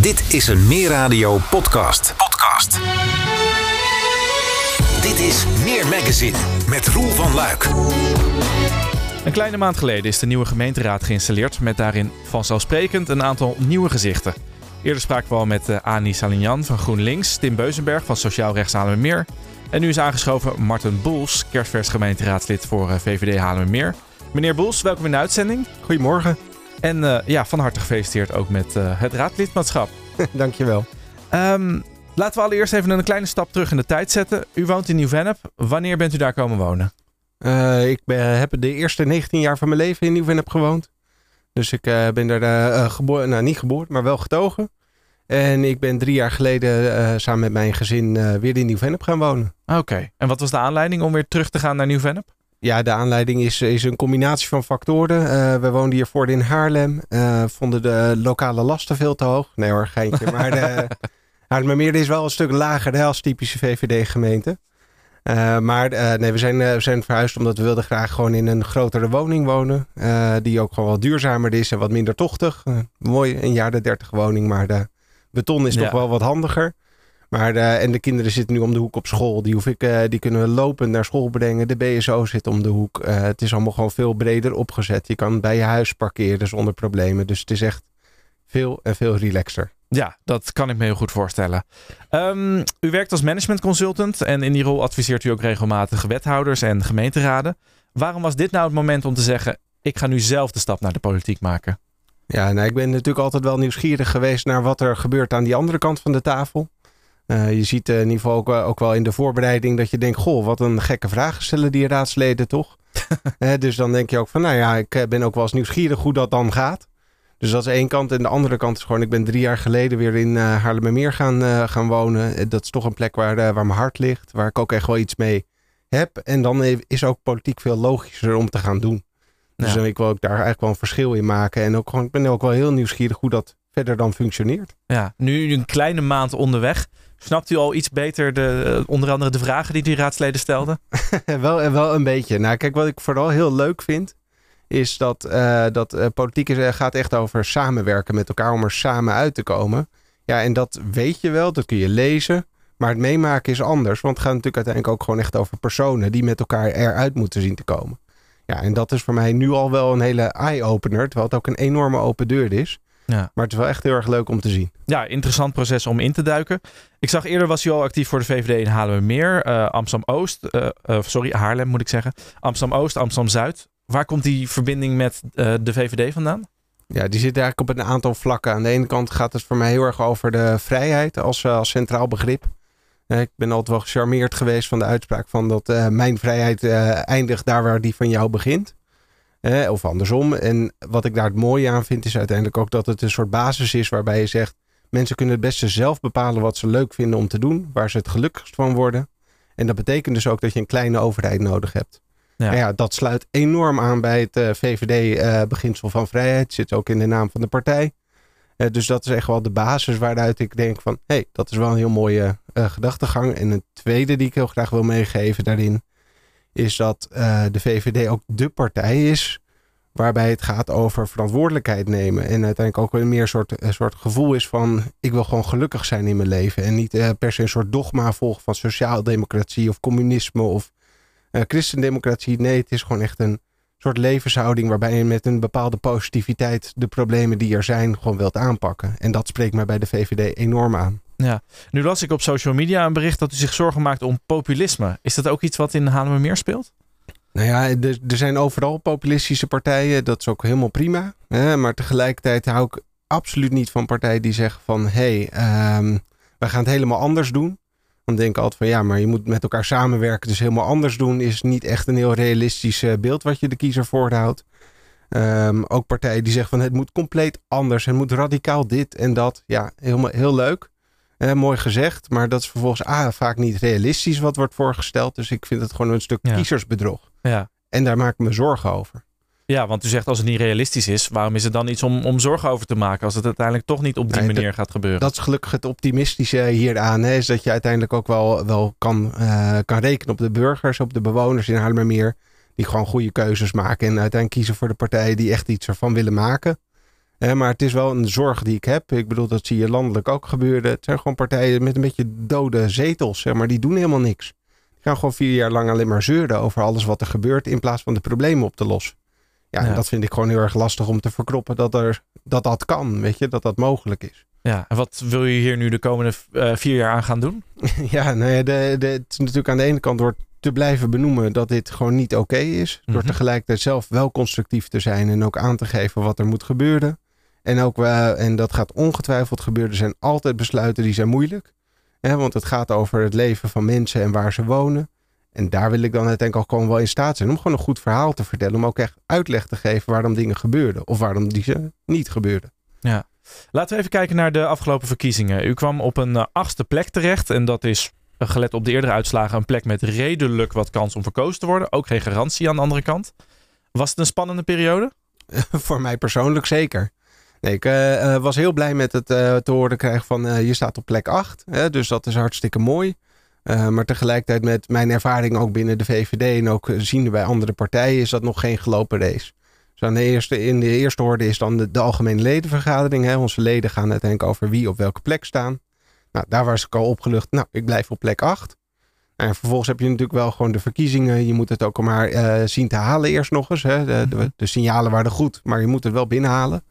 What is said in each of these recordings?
Dit is een Meer Radio podcast. Podcast. Dit is Meer Magazine met Roel van Luik. Een kleine maand geleden is de nieuwe gemeenteraad geïnstalleerd met daarin vanzelfsprekend een aantal nieuwe gezichten. Eerder spraken we al met uh, Ani Salignan van GroenLinks, Tim Beuzenberg van Sociaal Rechts Meer. En nu is aangeschoven Martin Boels, kerstvers gemeenteraadslid voor uh, VVD Meer. Meneer Boels, welkom in de uitzending. Goedemorgen. En uh, ja, van harte gefeliciteerd ook met het raadlidmaatschap. Dankjewel. Um, laten we allereerst even een kleine stap terug in de tijd zetten. U woont in Nieuw-Vennep. Wanneer bent u daar komen wonen? Uh, ik ben, heb de eerste 19 jaar van mijn leven in Nieuw-Vennep gewoond. Dus ik uh, ben daar uh, geboren, nou niet geboren, maar wel getogen. En ik ben drie jaar geleden samen met mijn gezin weer in Nieuw-Vennep gaan wonen. Oké, okay. en wat was de aanleiding om weer terug te gaan naar Nieuw-Vennep? Ja, de aanleiding is, is een combinatie van factoren. Uh, we woonden hiervoor in Haarlem. Uh, vonden de lokale lasten veel te hoog. Nee hoor, geintje. Maar de Haarlemmermeer is wel een stuk lager hè, als typische VVD-gemeente. Uh, maar nee, we zijn, we zijn verhuisd omdat we wilden graag gewoon in een grotere woning wonen. die ook gewoon wat duurzamer is en wat minder tochtig. mooi, een jaar de 30 woning, maar de beton is ja. toch wel wat handiger. Maar de, en de kinderen zitten nu om de hoek op school. Die, hoef ik, uh, die kunnen we lopend naar school brengen. De BSO zit om de hoek. Uh, het is allemaal gewoon veel breder opgezet. Je kan bij je huis parkeren zonder problemen. Dus het is echt veel en veel relaxter. Ja, dat kan ik me heel goed voorstellen. Um, u werkt als management consultant en in die rol adviseert u ook regelmatig wethouders en gemeenteraden. Waarom was dit nou het moment om te zeggen: ik ga nu zelf de stap naar de politiek maken? Ja, nou, ik ben natuurlijk altijd wel nieuwsgierig geweest naar wat er gebeurt aan die andere kant van de tafel. Uh, je ziet in ieder geval ook, ook, wel in de voorbereiding dat je denkt: Goh, wat een gekke vragen stellen die raadsleden toch? uh, dus dan denk je ook van: Nou ja, ik ben ook wel eens nieuwsgierig hoe dat dan gaat. Dus dat is één kant. En de andere kant is gewoon: ik ben drie jaar geleden weer in uh, Haarlemmermeer gaan, gaan wonen. Dat is toch een plek waar, waar mijn hart ligt, waar ik ook echt wel iets mee heb. En dan is ook politiek veel logischer om te gaan doen. Dus ja. ik wil ook daar eigenlijk wel een verschil in maken. En ook gewoon, ik ben ook wel heel nieuwsgierig hoe dat verder dan functioneert. Ja, nu een kleine maand onderweg. Snapt u al iets beter de, eh, onder andere de vragen die die raadsleden stelden? wel, wel een beetje. Nou, kijk, wat ik vooral heel leuk vind, is dat, uh, dat politiek is, gaat echt over samenwerken met elkaar om er samen uit te komen. Ja, en dat weet je wel, dat kun je lezen. Maar het meemaken is anders, want het gaat natuurlijk uiteindelijk ook gewoon echt over personen die met elkaar eruit moeten zien te komen. Ja, en dat is voor mij nu al wel een hele eye-opener, terwijl het ook een enorme open deur is. Ja. Maar het is wel echt heel erg leuk om te zien. Ja, interessant proces om in te duiken. Ik zag eerder was u al actief voor de VVD in Haarlemmermeer, uh, Amsterdam-Oost. Uh, uh, sorry, Haarlem moet ik zeggen. Amsterdam-Oost, Amsterdam-Zuid. Waar komt die verbinding met de VVD vandaan? Ja, die zit eigenlijk op een aantal vlakken. Aan de ene kant gaat het voor mij heel erg over de vrijheid als, als centraal begrip. Ik ben altijd wel gecharmeerd geweest van de uitspraak van dat mijn vrijheid eindigt daar waar die van jou begint. Eh, of andersom. En wat ik daar het mooie aan vind, is uiteindelijk ook dat het een soort basis is waarbij je zegt: mensen kunnen het beste zelf bepalen wat ze leuk vinden om te doen, waar ze het gelukkigst van worden. En dat betekent dus ook dat je een kleine overheid nodig hebt. Ja. ja dat sluit enorm aan bij het uh, eh, VVD-beginsel eh, van vrijheid. Zit ook in de naam van de partij. Uh, dus dat is echt wel de basis waaruit ik denk van... hé, hey, dat is wel een heel mooie gedachtegang. En een tweede die ik heel graag wil meegeven daarin is dat uh, de VVD ook de partij is waarbij het gaat over verantwoordelijkheid nemen. En uiteindelijk ook een meer soort, een soort gevoel is van ik wil gewoon gelukkig zijn in mijn leven. En niet uh, per se een soort dogma volgen van sociaaldemocratie of communisme of uh, christendemocratie. Nee, het is gewoon echt een soort levenshouding waarbij je met een bepaalde positiviteit de problemen die er zijn gewoon wilt aanpakken. En dat spreekt mij bij de VVD enorm aan. Ja, nu las ik op social media een bericht dat u zich zorgen maakt om populisme. Is dat ook iets wat in Haarlemmermeer speelt? Nou ja, er, er, zijn overal populistische partijen. Dat is ook helemaal prima. Hè? Maar tegelijkertijd hou ik absoluut niet van partijen die zeggen van... hé, hey, um, wij gaan het helemaal anders doen. Dan denk ik altijd van ja, maar je moet met elkaar samenwerken. Dus helemaal anders doen is niet echt een heel realistisch eh, beeld wat je de kiezer voorhoudt. Um, ook partijen die zeggen van het moet compleet anders. Het moet radicaal dit en dat. Ja, helemaal heel leuk. Eh, mooi gezegd, maar dat is vervolgens A, vaak niet realistisch wat wordt voorgesteld. Dus ik vind het gewoon een stuk kiezersbedrog. Ja. En daar maak ik me zorgen over. Ja, want u zegt als het niet realistisch is, waarom is het dan iets om, om zorgen over te maken als het uiteindelijk toch niet op die manier gaat gebeuren? Dat is gelukkig het optimistische hieraan, hè, is dat je uiteindelijk ook wel, wel kan, uh, kan rekenen op de burgers, op de bewoners in Haarlemmermeer, die gewoon goede keuzes maken en uiteindelijk kiezen voor de partijen die echt iets ervan willen maken. Maar het is wel een zorg die ik heb. Ik bedoel, dat zie je landelijk ook gebeuren. Het zijn gewoon partijen met een beetje dode zetels, zeg maar. Die doen helemaal niks. Die gaan gewoon vier jaar lang alleen maar zeuren over alles wat er gebeurt... in plaats van de problemen op te lossen. Ja, Ja. en dat vind ik gewoon heel erg lastig om te verkroppen dat er, dat, dat kan, weet je. Dat dat mogelijk is. Ja, en wat wil je hier nu de komende eh, vier jaar aan gaan doen? Ja, nou ja, de, de, het is natuurlijk aan de ene kant door te blijven benoemen dat dit gewoon niet oké is. Door Mhm. tegelijkertijd zelf wel constructief te zijn en ook aan te geven wat er moet gebeuren. En ook, eh, en dat gaat ongetwijfeld gebeuren, er zijn altijd besluiten die zijn moeilijk. Hè, want het gaat over het leven van mensen en waar ze wonen. En daar wil ik dan uiteindelijk ook gewoon wel in staat zijn om gewoon een goed verhaal te vertellen. Om ook echt uitleg te geven waarom dingen gebeurden of waarom die ze niet gebeurden. Laten we even kijken naar de afgelopen verkiezingen. U kwam op een eh, achtste plek terecht. En dat is, eh, gelet op de eerdere uitslagen, een plek met redelijk wat kans om verkozen te worden. Ook geen garantie aan de andere kant. Was het een spannende periode? Voor mij persoonlijk zeker. Nee, ik eh, eh, was heel blij met het eh, te horen krijgen van je staat op plek 8. Hè, dus dat is hartstikke mooi. Maar tegelijkertijd met mijn ervaring ook binnen de VVD en ook ziende bij andere partijen is dat nog geen gelopen race. Dus aan de eerste, in de eerste orde is dan de, de algemene ledenvergadering. Hè. Onze leden gaan uiteindelijk over wie op welke plek staan. Nou, daar was ik al opgelucht. Nou, ik blijf op plek 8. En vervolgens heb je natuurlijk wel gewoon de verkiezingen. Je moet het ook maar zien te halen eerst nog eens. Hè. De, de, de signalen waren goed, maar je moet het wel binnenhalen.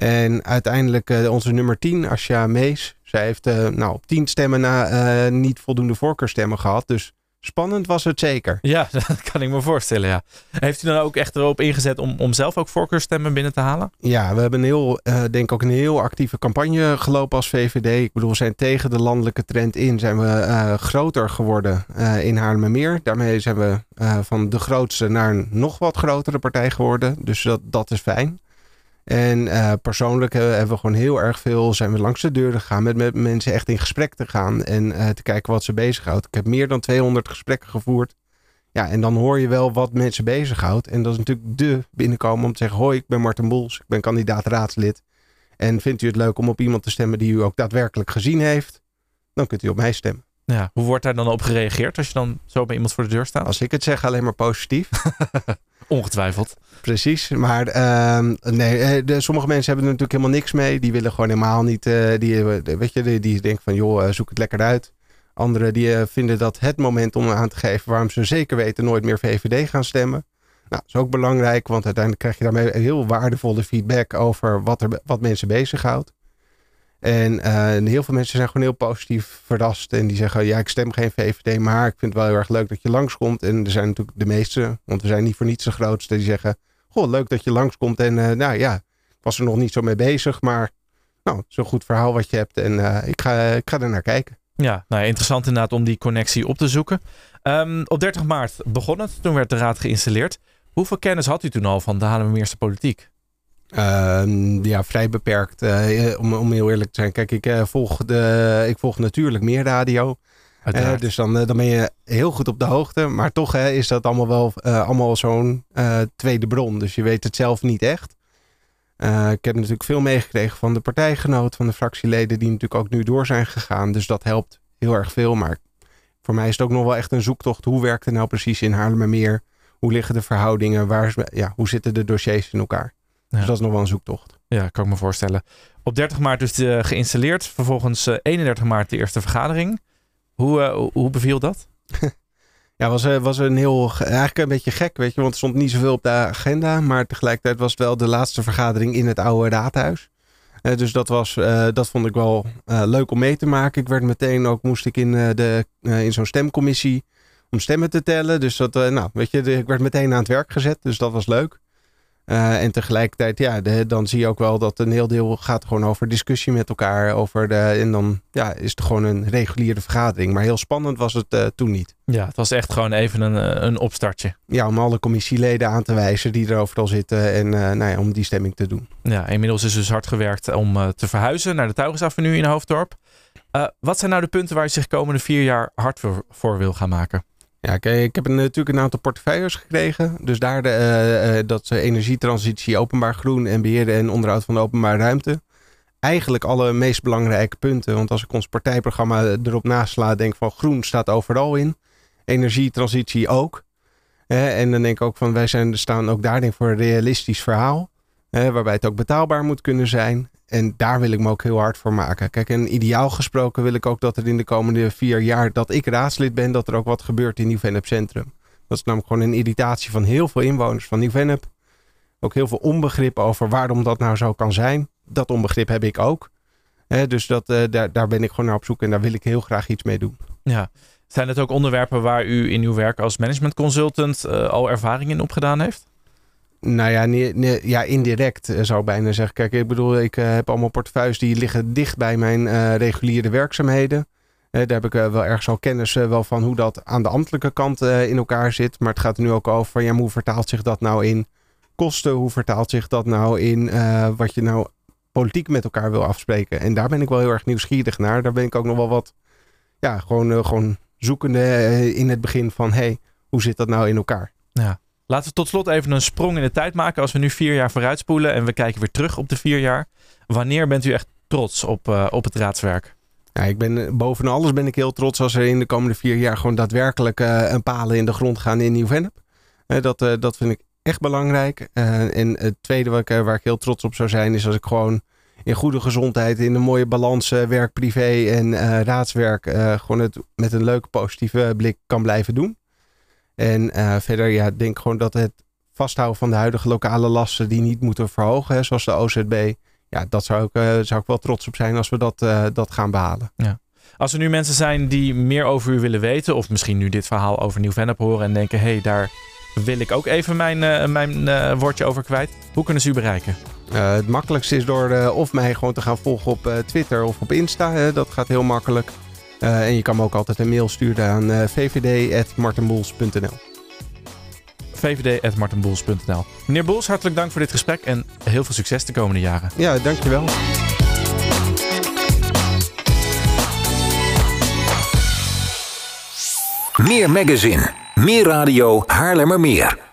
En uiteindelijk eh, onze nummer 10, Asja Mees. Zij heeft eh, nou, op 10 stemmen na eh, niet voldoende voorkeurstemmen gehad. Dus spannend was het zeker. Ja, dat kan ik me voorstellen, ja. Heeft u dan ook echt erop ingezet om, om zelf ook voorkeurstemmen binnen te halen? Ja, we hebben een heel, eh, denk ik ook een heel actieve campagne gelopen als VVD. Ik bedoel, we zijn tegen de landelijke trend in, zijn we groter geworden eh, in Haarlemmermeer. Daarmee zijn we van de grootste naar een nog wat grotere partij geworden. Dus dat, dat is fijn. En eh, persoonlijk hebben we gewoon heel erg veel, zijn we langs de deuren gegaan met, met mensen echt in gesprek te gaan en eh, te kijken wat ze bezighoudt. Ik heb meer dan 200 gesprekken gevoerd. Ja, en dan hoor je wel wat mensen bezighoudt. En dat is natuurlijk de binnenkomen om te zeggen: Hoi, ik ben Martin Boels, ik ben kandidaat raadslid. En vindt u het leuk om op iemand te stemmen die u ook daadwerkelijk gezien heeft? Dan kunt u op mij stemmen. Ja. Hoe wordt daar dan op gereageerd als je dan zo bij iemand voor de deur staat? Als ik het zeg, alleen maar positief. Ongetwijfeld. Precies, maar ehm, nee, eh, de, sommige mensen hebben er natuurlijk helemaal niks mee. Die willen gewoon helemaal niet, eh, die, eh, weet je, die, die denken van joh, zoek het lekker uit. Anderen die vinden dat het moment om aan te geven waarom ze zeker weten nooit meer VVD gaan stemmen. Nou, dat is ook belangrijk, want uiteindelijk krijg je daarmee heel waardevolle feedback over wat, er, wat mensen bezighoudt. En eh, heel veel mensen zijn gewoon heel positief verrast. En die zeggen, ja, ik stem geen VVD, maar ik vind het wel heel erg leuk dat je langskomt. En er zijn natuurlijk de meeste, want we zijn niet voor niets de grootste, die zeggen, goh, leuk dat je langskomt. En eh, nou ja, was er nog niet zo mee bezig, maar nou, een goed verhaal wat je hebt. En eh, ik, ga, ik ga er naar kijken. Ja, nou, interessant inderdaad om die connectie op te zoeken. Ehm, op 30 maart begon het, toen werd de raad geïnstalleerd. Hoeveel kennis had u toen al van de Haarlemmermeerse politiek? Ehm, ja, vrij beperkt. eh, om, om heel eerlijk te zijn. Kijk, ik, eh, volg, de, ik volg natuurlijk meer radio. Eh, dus dan, eh, dan ben je heel goed op de hoogte. Maar toch hè, is dat allemaal wel eh, allemaal zo'n eh, tweede bron. Dus je weet het zelf niet echt. Eh, ik heb natuurlijk veel meegekregen van de partijgenoot, van de fractieleden, die natuurlijk ook nu door zijn gegaan. Dus dat helpt heel erg veel. Maar voor mij is het ook nog wel echt een zoektocht. Hoe werkt het nou precies in Haarlemmermeer? Hoe liggen de verhoudingen? Waar is, ja, hoe zitten de dossiers in elkaar? Ja. Dus dat is nog wel een zoektocht. Ja, kan ik me voorstellen. Op 30 maart dus eh, geïnstalleerd. Vervolgens eh, 31 maart de eerste vergadering. Hoe, eh, hoe- beviel dat? Ja, was, eh, was een heel, eigenlijk een beetje gek, weet je, want er stond niet zoveel op de agenda, maar tegelijkertijd was het wel de laatste vergadering in het oude raadhuis. Eh, dus dat, was, eh, dat vond ik wel eh, leuk om mee te maken. Ik werd meteen ook, moest ik in, eh, de, eh, in zo'n stemcommissie om stemmen te tellen. Dus dat, eh, nou, weet je, de- ik werd meteen aan het werk gezet, dus dat was leuk. Eh, en tegelijkertijd, ja, de, dan zie je ook wel dat een heel deel gaat gewoon over discussie met elkaar. Over de, en dan ja, is het gewoon een reguliere vergadering. Maar heel spannend was het eh, toen niet. Ja, het was echt gewoon even een, eh, een opstartje. Ja, om alle commissieleden aan te wijzen die er overal zitten en nou ja, om die stemming te doen. Ja, inmiddels is dus hard gewerkt om te verhuizen naar de Taurusavenue in Hoofddorp. Wat zijn nou de punten waar je zich de komende vier jaar hard voor, voor wil gaan maken? Ja, ik heb natuurlijk een aantal portefeuilles gekregen. Dus daar de, eh, eh, dat eh, energietransitie, openbaar groen en beheer en onderhoud van de openbare ruimte. Eigenlijk alle meest belangrijke punten. Want als ik ons partijprogramma erop nasla, denk van groen staat overal in. Energietransitie ook. En dan denk ik ook van wij zijn, staan ook daar denk ik voor een realistisch verhaal. waarbij het ook betaalbaar moet kunnen zijn. En daar wil ik me ook heel hard voor maken. Kijk, en ideaal gesproken wil ik ook dat er in de komende vier jaar dat ik raadslid ben, dat er ook wat gebeurt in Nieuw-Vennep Centrum. Dat is namelijk gewoon een irritatie van heel veel inwoners van Nieuw-Vennep. Ook heel veel onbegrip over waarom dat nou zo kan zijn. Dat onbegrip heb ik ook. dus dat, eh, daar, daar ben ik gewoon naar op zoek en daar wil ik heel graag iets mee doen. Ja. Zijn het ook onderwerpen waar u in uw werk als management consultant uh, al ervaring in opgedaan heeft? Nou ja, nee, ja indirect eh, zou ik bijna zeggen. Kijk, ik bedoel, ik heb allemaal portefeuilles die liggen dicht bij mijn reguliere werkzaamheden. daar heb ik wel ergens al kennis wel van hoe dat aan de ambtelijke kant in elkaar zit. Maar het gaat nu ook over ja, hoe vertaalt zich dat nou in kosten? Hoe vertaalt zich dat nou in uh, wat je nou politiek met elkaar wil afspreken? En daar ben ik wel heel erg nieuwsgierig naar. Daar ben ik ook nog wel wat, ja, gewoon, uh, gewoon zoekende uh, in het begin van, hey, hoe zit dat nou in elkaar? Ja. Laten we tot slot even een sprong in de tijd maken. Als we nu vier jaar vooruitspoelen en we kijken weer terug op de vier jaar. Wanneer bent u echt trots op, op het raadswerk? Ja, ik ben, boven alles ben ik heel trots als er in de komende vier jaar gewoon daadwerkelijk een palen in de grond gaan in Nieuw-Vennep. dat, dat vind ik echt belangrijk. En het tweede waar ik, waar ik heel trots op zou zijn, is als ik gewoon in goede gezondheid, in een mooie balans, uh, werk, privé en raadswerk, gewoon het met een leuke positieve blik kan blijven doen. En verder, ja, denk gewoon dat het vasthouden van de huidige lokale lasten die niet moeten verhogen, hè, zoals de OZB. Ja, dat zou ik, zou ik wel trots op zijn als we dat, dat gaan behalen. Ja. Als er nu mensen zijn die meer over u willen weten, of misschien nu dit verhaal over Nieuw-Vennep horen en denken: hé, hey, daar wil ik ook even mijn, mijn woordje over kwijt. Hoe kunnen ze u bereiken? Het makkelijkste is door of mij gewoon te gaan volgen op Twitter of op Insta. dat gaat heel makkelijk. En je kan me ook altijd een mail sturen aan vvd.martenboels.nl vvd.martenboels.nl Meneer Boels, hartelijk dank voor dit gesprek en heel veel succes de komende jaren. Ja, dankjewel. Meer magazine. Meer radio Haarlemmermeer.